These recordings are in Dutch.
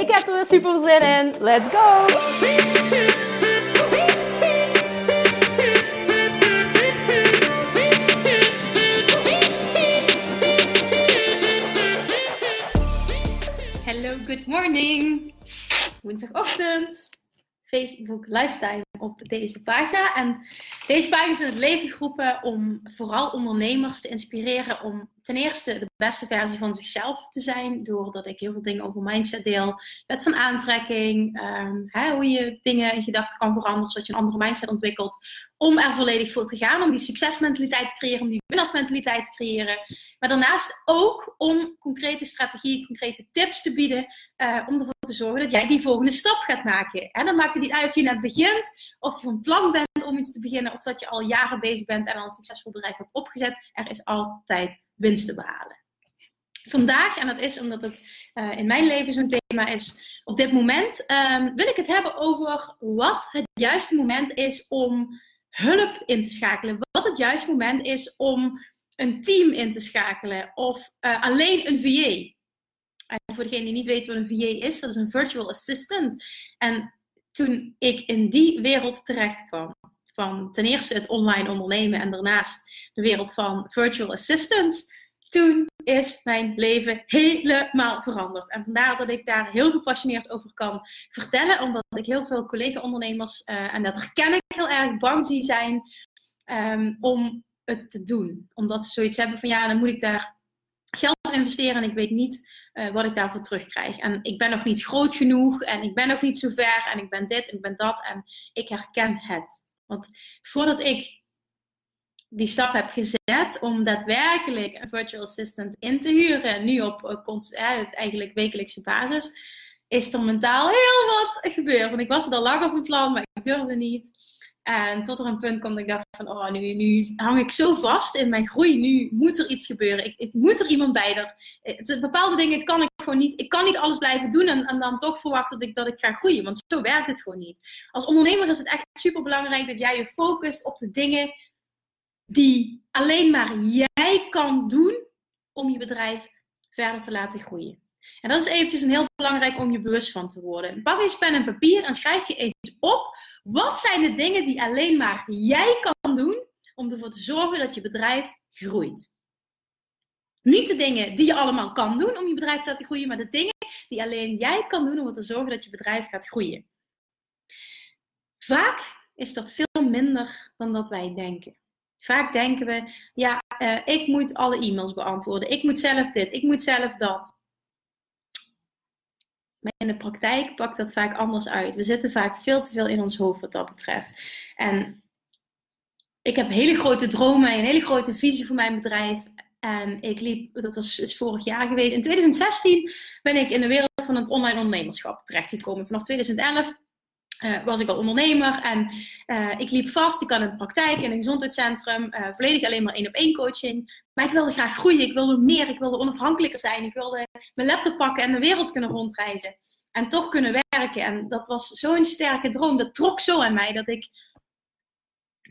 Ik heb er weer super zin in. Let's go! Hello, good morning. Woensdagochtend. Facebook Lifetime op deze pagina. En deze pagina is in het leven geroepen om vooral ondernemers te inspireren om ten eerste de beste versie van zichzelf te zijn, doordat ik heel veel dingen over mindset deel, wet van aantrekking, um, hè, hoe je dingen in gedachten kan veranderen, zodat je een andere mindset ontwikkelt, om er volledig voor te gaan, om die succesmentaliteit te creëren, om die winnaarsmentaliteit te creëren. Maar daarnaast ook om concrete strategieën, concrete tips te bieden, uh, om ervoor te zorgen dat jij die volgende stap gaat maken. En dan maakt het niet uit of je net begint, of je van plan bent om iets te beginnen, of dat je al jaren bezig bent en al een succesvol bedrijf hebt opgezet. Er is altijd winst te behalen. Vandaag, en dat is omdat het uh, in mijn leven zo'n thema is op dit moment, um, wil ik het hebben over wat het juiste moment is om hulp in te schakelen. Wat het juiste moment is om een team in te schakelen of uh, alleen een VA. En voor degene die niet weet wat een VA is, dat is een virtual assistant. En toen ik in die wereld terecht kwam, van ten eerste het online ondernemen en daarnaast de wereld van virtual assistants, toen is mijn leven helemaal veranderd. En vandaar dat ik daar heel gepassioneerd over kan vertellen, omdat ik heel veel collega-ondernemers, uh, en dat herken ik heel erg, bang zie zijn um, om het te doen. Omdat ze zoiets hebben van ja, dan moet ik daar geld investeren en ik weet niet uh, wat ik daarvoor terugkrijg. En ik ben nog niet groot genoeg en ik ben nog niet zo ver en ik ben dit en ik ben dat en ik herken het. Want voordat ik die stap heb gezet om daadwerkelijk een virtual assistant in te huren, nu op uh, eigenlijk wekelijkse basis, is er mentaal heel wat gebeurd. Want ik was er al lang op een plan, maar ik durfde niet. En tot er een punt kwam dat ik dacht van, oh, nu, nu hang ik zo vast in mijn groei. Nu moet er iets gebeuren. Ik, ik moet er iemand bij. Er, het, bepaalde dingen kan ik gewoon niet. Ik kan niet alles blijven doen en, en dan toch verwachten dat ik, dat ik ga groeien. Want zo werkt het gewoon niet. Als ondernemer is het echt super belangrijk dat jij je focust op de dingen die alleen maar jij kan doen om je bedrijf verder te laten groeien. En dat is eventjes een heel belangrijk om je bewust van te worden. Pak eens pen en papier en schrijf je eens op wat zijn de dingen die alleen maar jij kan doen om ervoor te zorgen dat je bedrijf groeit? Niet de dingen die je allemaal kan doen om je bedrijf te laten groeien, maar de dingen die alleen jij kan doen om ervoor te zorgen dat je bedrijf gaat groeien. Vaak is dat veel minder dan dat wij denken. Vaak denken we, ja, uh, ik moet alle e-mails beantwoorden, ik moet zelf dit, ik moet zelf dat. Maar in de praktijk pakt dat vaak anders uit. We zitten vaak veel te veel in ons hoofd wat dat betreft. En ik heb hele grote dromen en een hele grote visie voor mijn bedrijf. En ik liep, dat was is vorig jaar geweest. In 2016 ben ik in de wereld van het online ondernemerschap terechtgekomen. Vanaf 2011 uh, was ik al ondernemer en uh, ik liep vast. Ik in de praktijk, in een gezondheidscentrum, uh, volledig alleen maar één op één coaching. Maar ik wilde graag groeien, ik wilde meer, ik wilde onafhankelijker zijn. Ik wilde mijn laptop pakken en de wereld kunnen rondreizen. En toch kunnen werken. En dat was zo'n sterke droom. Dat trok zo aan mij dat ik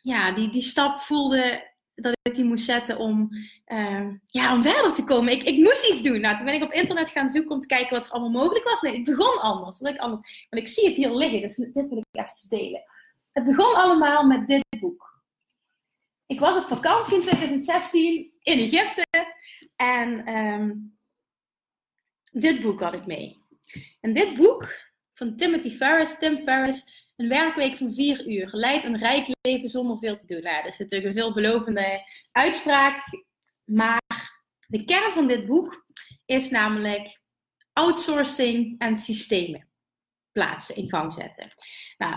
ja, die, die stap voelde dat ik die moest zetten om, uh, ja, om verder te komen. Ik, ik moest iets doen. Nou, toen ben ik op internet gaan zoeken om te kijken wat er allemaal mogelijk was. Nee, het begon anders. Dat ik anders. Want ik zie het hier liggen, dus dit wil ik even delen. Het begon allemaal met dit boek. Ik was op vakantie in 2016 in Egypte en um, dit boek had ik mee. En dit boek van Timothy Ferris, Tim Ferris, een werkweek van vier uur. Leid een rijk leven zonder veel te doen. Nou, dat is natuurlijk een veelbelovende uitspraak. Maar de kern van dit boek is namelijk outsourcing en systemen plaatsen, in gang zetten. Nou,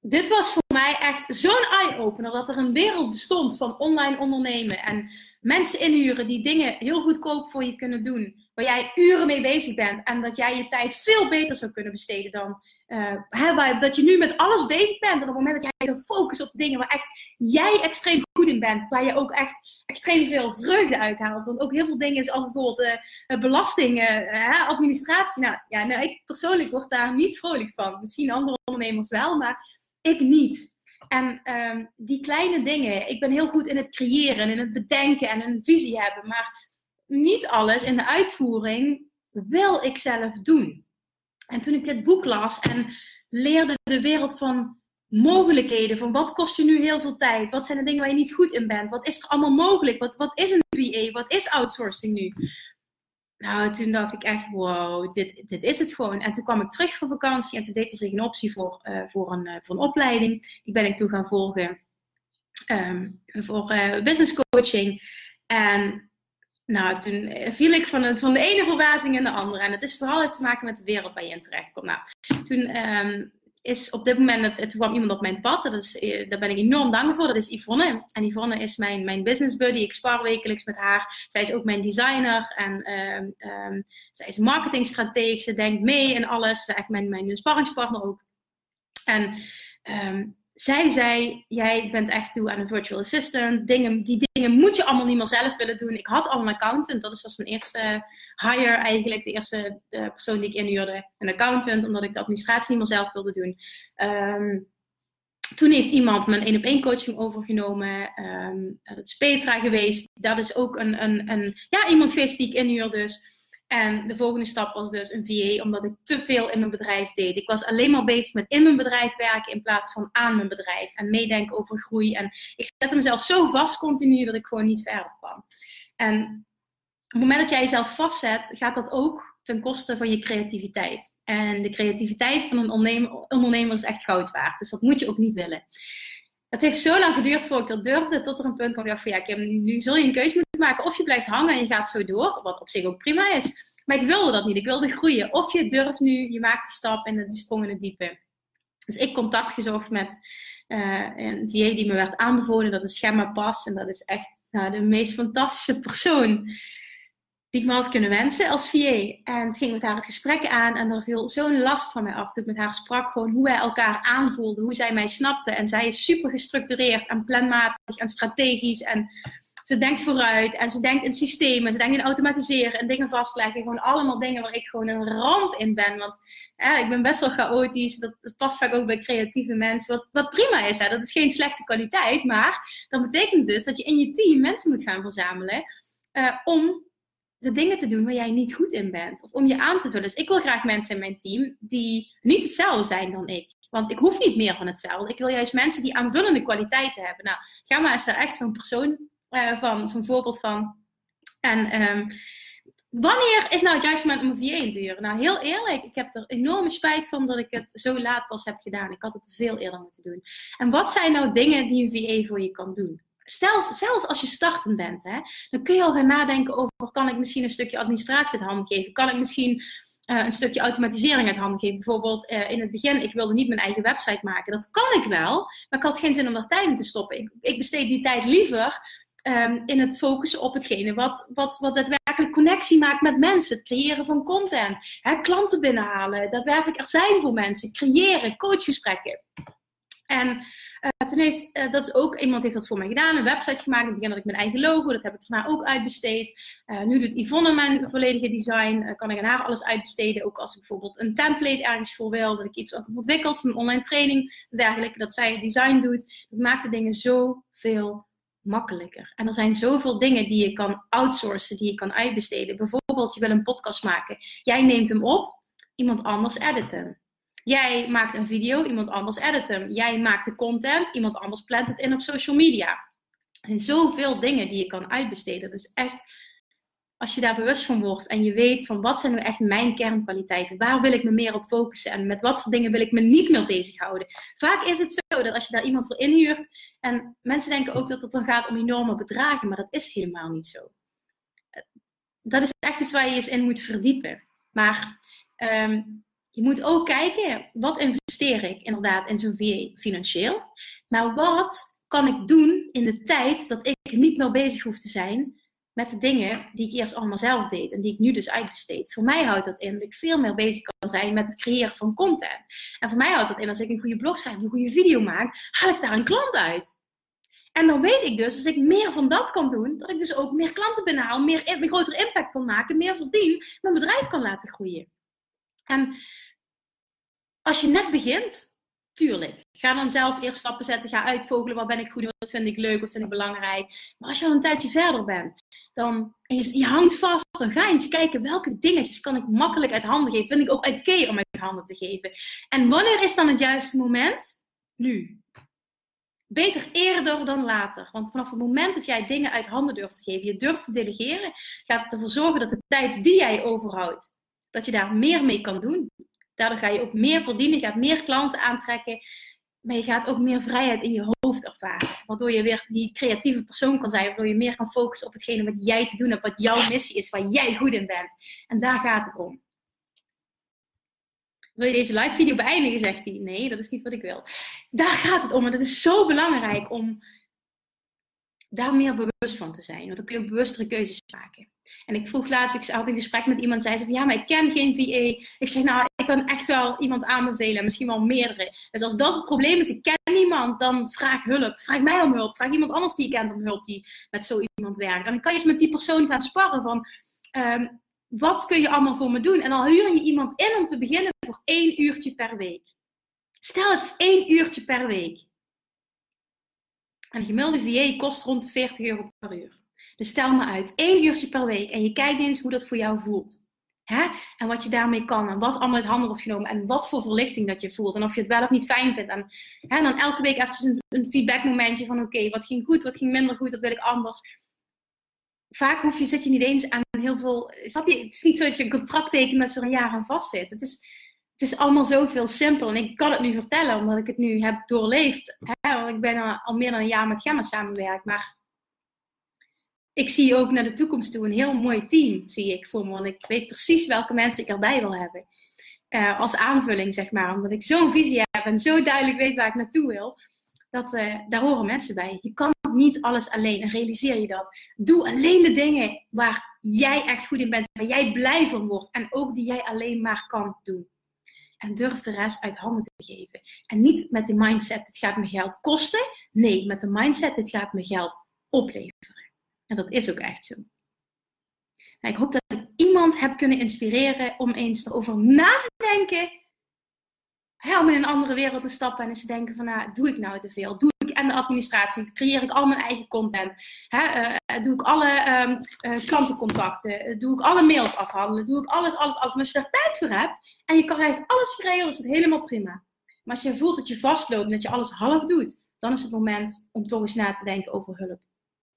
dit was voor mij echt zo'n eye-opener dat er een wereld bestond van online ondernemen en mensen inhuren die dingen heel goedkoop voor je kunnen doen waar jij uren mee bezig bent en dat jij je tijd veel beter zou kunnen besteden dan uh, dat je nu met alles bezig bent. En op het moment dat jij zo focust op de dingen waar echt jij extreem goed in bent, waar je ook echt extreem veel vreugde uithaalt. Want ook heel veel dingen zoals bijvoorbeeld uh, belasting, uh, administratie. Nou, ja, nou, ik persoonlijk word daar niet vrolijk van. Misschien andere ondernemers wel, maar ik niet. En um, die kleine dingen, ik ben heel goed in het creëren, in het bedenken en een visie hebben. Maar niet alles in de uitvoering wil ik zelf doen. En toen ik dit boek las en leerde de wereld van mogelijkheden, van wat kost je nu heel veel tijd, wat zijn de dingen waar je niet goed in bent, wat is er allemaal mogelijk, wat, wat is een VA, wat is outsourcing nu? Nou, toen dacht ik echt, wow, dit, dit is het gewoon. En toen kwam ik terug van vakantie en toen deed er zich een optie voor, uh, voor, een, uh, voor een opleiding. Die ben ik toen gaan volgen um, voor uh, business coaching. En nou, toen viel ik van, het, van de ene verbazing in de andere. En het is vooral iets te maken met de wereld waar je in terecht komt. Nou, toen um, is op dit moment, het, kwam iemand op mijn pad. Dat is, eh, daar ben ik enorm dankbaar voor. Dat is Yvonne. En Yvonne is mijn, mijn business buddy. Ik spar wekelijks met haar. Zij is ook mijn designer. En um, zij is marketingstratege. Ze denkt mee en alles. Ze is echt mijn, mijn sparringspartner ook. En zij zei, jij bent echt toe aan een virtual assistant. Dingen, die dingen moet je allemaal niet meer zelf willen doen. Ik had al een accountant. Dat was mijn eerste hire eigenlijk. De eerste de persoon die ik inhuurde. Een accountant, omdat ik de administratie niet meer zelf wilde doen. Um, toen heeft iemand mijn één op één coaching overgenomen. Um, dat is Petra geweest. Dat is ook een, een, een, ja, iemand geweest die ik inhuur dus. En de volgende stap was dus een VA, omdat ik te veel in mijn bedrijf deed. Ik was alleen maar bezig met in mijn bedrijf werken in plaats van aan mijn bedrijf. En meedenken over groei. En ik zette mezelf zo vast continu dat ik gewoon niet verder kwam. En op het moment dat jij jezelf vastzet, gaat dat ook ten koste van je creativiteit. En de creativiteit van een ondernemer, ondernemer is echt goud waard. Dus dat moet je ook niet willen. Het heeft zo lang geduurd voordat ik dat durfde, tot er een punt kwam ik dacht van ja, nu zul je een keuze moeten maken. Of je blijft hangen en je gaat zo door, wat op zich ook prima is. Maar ik wilde dat niet, ik wilde groeien. Of je durft nu, je maakt de stap en de sprong in het diepe. Dus ik contact gezocht met uh, een VA die me werd aanbevolen, dat is Gemma Pas. En dat is echt nou, de meest fantastische persoon die ik me had kunnen wensen als VA. En het ging met haar het gesprek aan en er viel zo'n last van mij af toen ik met haar sprak. Gewoon hoe wij elkaar aanvoelden, hoe zij mij snapte. En zij is super gestructureerd en planmatig en strategisch. En ze denkt vooruit en ze denkt in systemen, ze denkt in automatiseren en dingen vastleggen. Gewoon allemaal dingen waar ik gewoon een ramp in ben. Want ik ben best wel chaotisch. Dat, past vaak ook bij creatieve mensen. Wat, wat prima is, hè? dat is geen slechte kwaliteit. Maar dat betekent dus dat je in je team mensen moet gaan verzamelen. Uh, om de dingen te doen waar jij niet goed in bent. Of om je aan te vullen. Dus ik wil graag mensen in mijn team die niet hetzelfde zijn dan ik. Want ik hoef niet meer van hetzelfde. Ik wil juist mensen die aanvullende kwaliteiten hebben. Nou, Gamma is daar echt zo'n persoon uh, van, zo'n voorbeeld van. En um, wanneer is nou het juiste moment om een VA te huren? Nou, heel eerlijk, ik heb er enorme spijt van dat ik het zo laat pas heb gedaan. Ik had het veel eerder moeten doen. En wat zijn nou dingen die een VA voor je kan doen? Stel, zelfs als je startend bent, hè, dan kun je al gaan nadenken over: kan ik misschien een stukje administratie uit handen geven? Kan ik misschien uh, een stukje automatisering uit handen geven? Bijvoorbeeld uh, in het begin, ik wilde niet mijn eigen website maken. Dat kan ik wel, maar ik had geen zin om daar tijd in te stoppen. Ik, ik besteed die tijd liever um, in het focussen op hetgene wat, wat, wat daadwerkelijk connectie maakt met mensen. Het creëren van content, hè, klanten binnenhalen, daadwerkelijk er zijn voor mensen, creëren, coachgesprekken. En uh, toen heeft, uh, dat is ook, iemand heeft dat voor mij gedaan, een website gemaakt. In het begin had ik mijn eigen logo, dat heb ik daarna ook uitbesteed. Uh, nu doet Yvonne mijn volledige design, kan ik aan alles uitbesteden. Ook als ik bijvoorbeeld een template ergens voor wil, dat ik iets ontwikkeld van online training, dergelijke, dat zij het design doet. Dat maakt de dingen zoveel makkelijker. En er zijn zoveel dingen die je kan outsourcen, die je kan uitbesteden. Bijvoorbeeld, je wil een podcast maken. Jij neemt hem op, iemand anders edit hem. Jij maakt een video, iemand anders edit hem. Jij maakt de content, iemand anders plant het in op social media. Zijn zoveel dingen die je kan uitbesteden. Dus echt, als je daar bewust van wordt en je weet van wat zijn nu echt mijn kernkwaliteiten, waar wil ik me meer op focussen en met wat voor dingen wil ik me niet meer bezighouden. Vaak is het zo dat als je daar iemand voor inhuurt en mensen denken ook dat het dan gaat om enorme bedragen, maar dat is helemaal niet zo. Dat is echt iets waar je eens in moet verdiepen. Maar um, je moet ook kijken, wat investeer ik inderdaad in zo'n VA financieel? Maar wat kan ik doen in de tijd dat ik niet meer bezig hoef te zijn met de dingen die ik eerst allemaal zelf deed en die ik nu dus uitbesteed. Voor mij houdt dat in dat ik veel meer bezig kan zijn met het creëren van content. En voor mij houdt dat in als ik een goede blog schrijf, een goede video maak, haal ik daar een klant uit. En dan weet ik dus, als ik meer van dat kan doen, dat ik dus ook meer klanten binnenhaal, meer, een grotere impact kan maken, meer verdien, mijn bedrijf kan laten groeien. En als je net begint, tuurlijk, ga dan zelf eerst stappen zetten, ga uitvogelen, wat ben ik goed, wat vind ik leuk, wat vind ik belangrijk. Maar als je al een tijdje verder bent, dan, en je, hangt vast, dan ga eens kijken welke dingetjes kan ik makkelijk uit handen geven. Vind ik ook oké om uit handen te geven. En wanneer is dan het juiste moment? Nu. Beter eerder dan later. Want vanaf het moment dat jij dingen uit handen durft te geven, je durft te delegeren, gaat het ervoor zorgen dat de tijd die jij overhoudt, dat je daar meer mee kan doen. Daardoor ga je ook meer verdienen, je gaat meer klanten aantrekken, maar je gaat ook meer vrijheid in je hoofd ervaren. Waardoor je weer die creatieve persoon kan zijn, waardoor je meer kan focussen op hetgene wat jij te doen hebt, wat jouw missie is, waar jij goed in bent. En daar gaat het om. Wil je deze live video beëindigen? Zegt hij. Nee, dat is niet wat ik wil. Daar gaat het om. En het is zo belangrijk om daar meer bewust van te zijn. Want dan kun je bewustere keuzes maken. En ik vroeg laatst, ik had een gesprek met iemand, zei ze van ja, maar ik ken geen VA. Ik zeg nou, ik kan echt wel iemand aanbevelen, misschien wel meerdere. Dus als dat het probleem is, ik ken niemand, dan vraag hulp. Vraag mij om hulp. Vraag iemand anders die je kent om hulp die met zo iemand werkt. En dan kan je eens met die persoon gaan sparren van, ehm, wat kun je allemaal voor me doen? En dan huur je iemand in om te beginnen voor één uurtje per week. Stel, het is één uurtje per week. En een gemiddelde VA kost rond de 40 euro per uur. Dus stel me uit, één uurtje per week. En je kijkt eens hoe dat voor jou voelt. Hè? En wat je daarmee kan. En wat allemaal uit handen wordt genomen. En wat voor verlichting dat je voelt. En of je het wel of niet fijn vindt. En, hè, dan elke week eventjes een, een feedbackmomentje van oké, wat ging goed, wat ging minder goed, wat wil ik anders vaak hoef je, zit je niet eens aan heel veel. Snap je? Het is niet zo dat je een contract tekent dat je er een jaar aan vast zit. Het is, het is allemaal zoveel simpel. En ik kan het nu vertellen omdat ik het nu heb doorleefd. Want ik ben al meer dan een jaar met Gemma samenwerkt. Maar ik zie ook naar de toekomst toe een heel mooi team, zie ik voor me. Want ik weet precies welke mensen ik erbij wil hebben. Uh, als aanvulling, zeg maar. Omdat ik zo'n visie heb en zo duidelijk weet waar ik naartoe wil. Dat, uh, daar horen mensen bij. Je kan niet alles alleen. En realiseer je dat. Doe alleen de dingen waar jij echt goed in bent, waar jij blij van wordt. En ook die jij alleen maar kan doen. En durf de rest uit handen te geven. En niet met de mindset, het gaat me geld kosten. Nee, met de mindset, het gaat me geld opleveren. En dat is ook echt zo. Nou, ik hoop dat ik iemand heb kunnen inspireren om eens erover na te denken. om in een andere wereld te stappen en eens te denken van, nou, doe ik nou te veel? Doe en de administratie. Creëer ik al mijn eigen content. Hè? Uh, doe ik alle um, uh, klantencontacten. Doe ik alle mails afhandelen. Doe ik alles, alles, alles. En als je daar tijd voor hebt en je kan juist alles regelen, is het helemaal prima. Maar als je voelt dat je vastloopt en dat je alles half doet, dan is het moment om toch eens na te denken over hulp.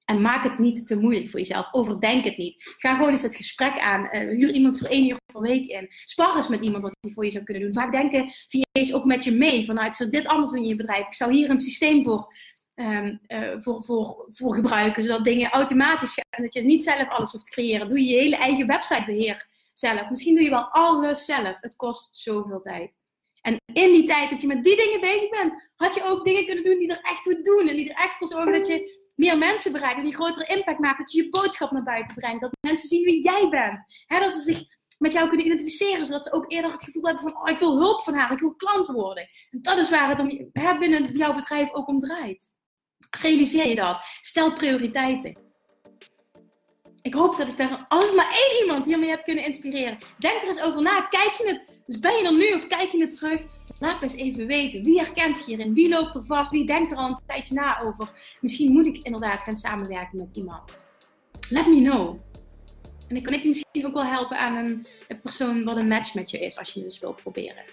En maak het niet te moeilijk voor jezelf. Overdenk het niet. Ga gewoon eens het gesprek aan. Uh, huur iemand voor één uur per week in. Spar eens met iemand wat die voor je zou kunnen doen. Vaak denken VA's ook met je mee. Van nou, zou dit anders doen in je bedrijf. Ik zou hier een systeem voor, um, uh, voor, voor, voor gebruiken. Zodat dingen automatisch gaan. En dat je niet zelf alles hoeft te creëren. Doe je je hele eigen websitebeheer zelf. Misschien doe je wel alles zelf. Het kost zoveel tijd. En in die tijd dat je met die dingen bezig bent, had je ook dingen kunnen doen die er echt toe doen. En die er echt voor zorgen dat je meer mensen bereikt. Dat je grotere impact maakt. Dat je je boodschap naar buiten brengt. Dat mensen zien wie jij bent. dat ze zich met jou kunnen identificeren. Zodat ze ook eerder het gevoel hebben van, oh, ik wil hulp van haar. Ik wil klant worden. En dat is waar het om, binnen jouw bedrijf ook om draait. Realiseer je dat. Stel prioriteiten. Ik hoop dat ik daar als maar één iemand hiermee heb kunnen inspireren. Denk er eens over na. Kijk je het, dus ben je er nu of kijk je het terug? Laat me eens even weten. Wie herkent zich hierin? Wie loopt er vast? Wie denkt er al een tijdje na over? Misschien moet ik inderdaad gaan samenwerken met iemand. Let me know. En dan kan ik je misschien ook wel helpen aan een, een persoon wat een match met je is als je dus wilt proberen.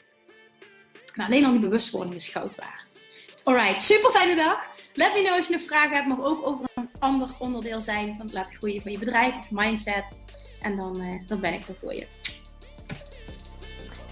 Maar alleen al die bewustwording is goud waard. Alright, super fijne dag. Let me know als je een vraag hebt, mag ook over een ander onderdeel zijn van het laten groeien van je bedrijf of mindset. En dan, uh, dan ben ik er voor je.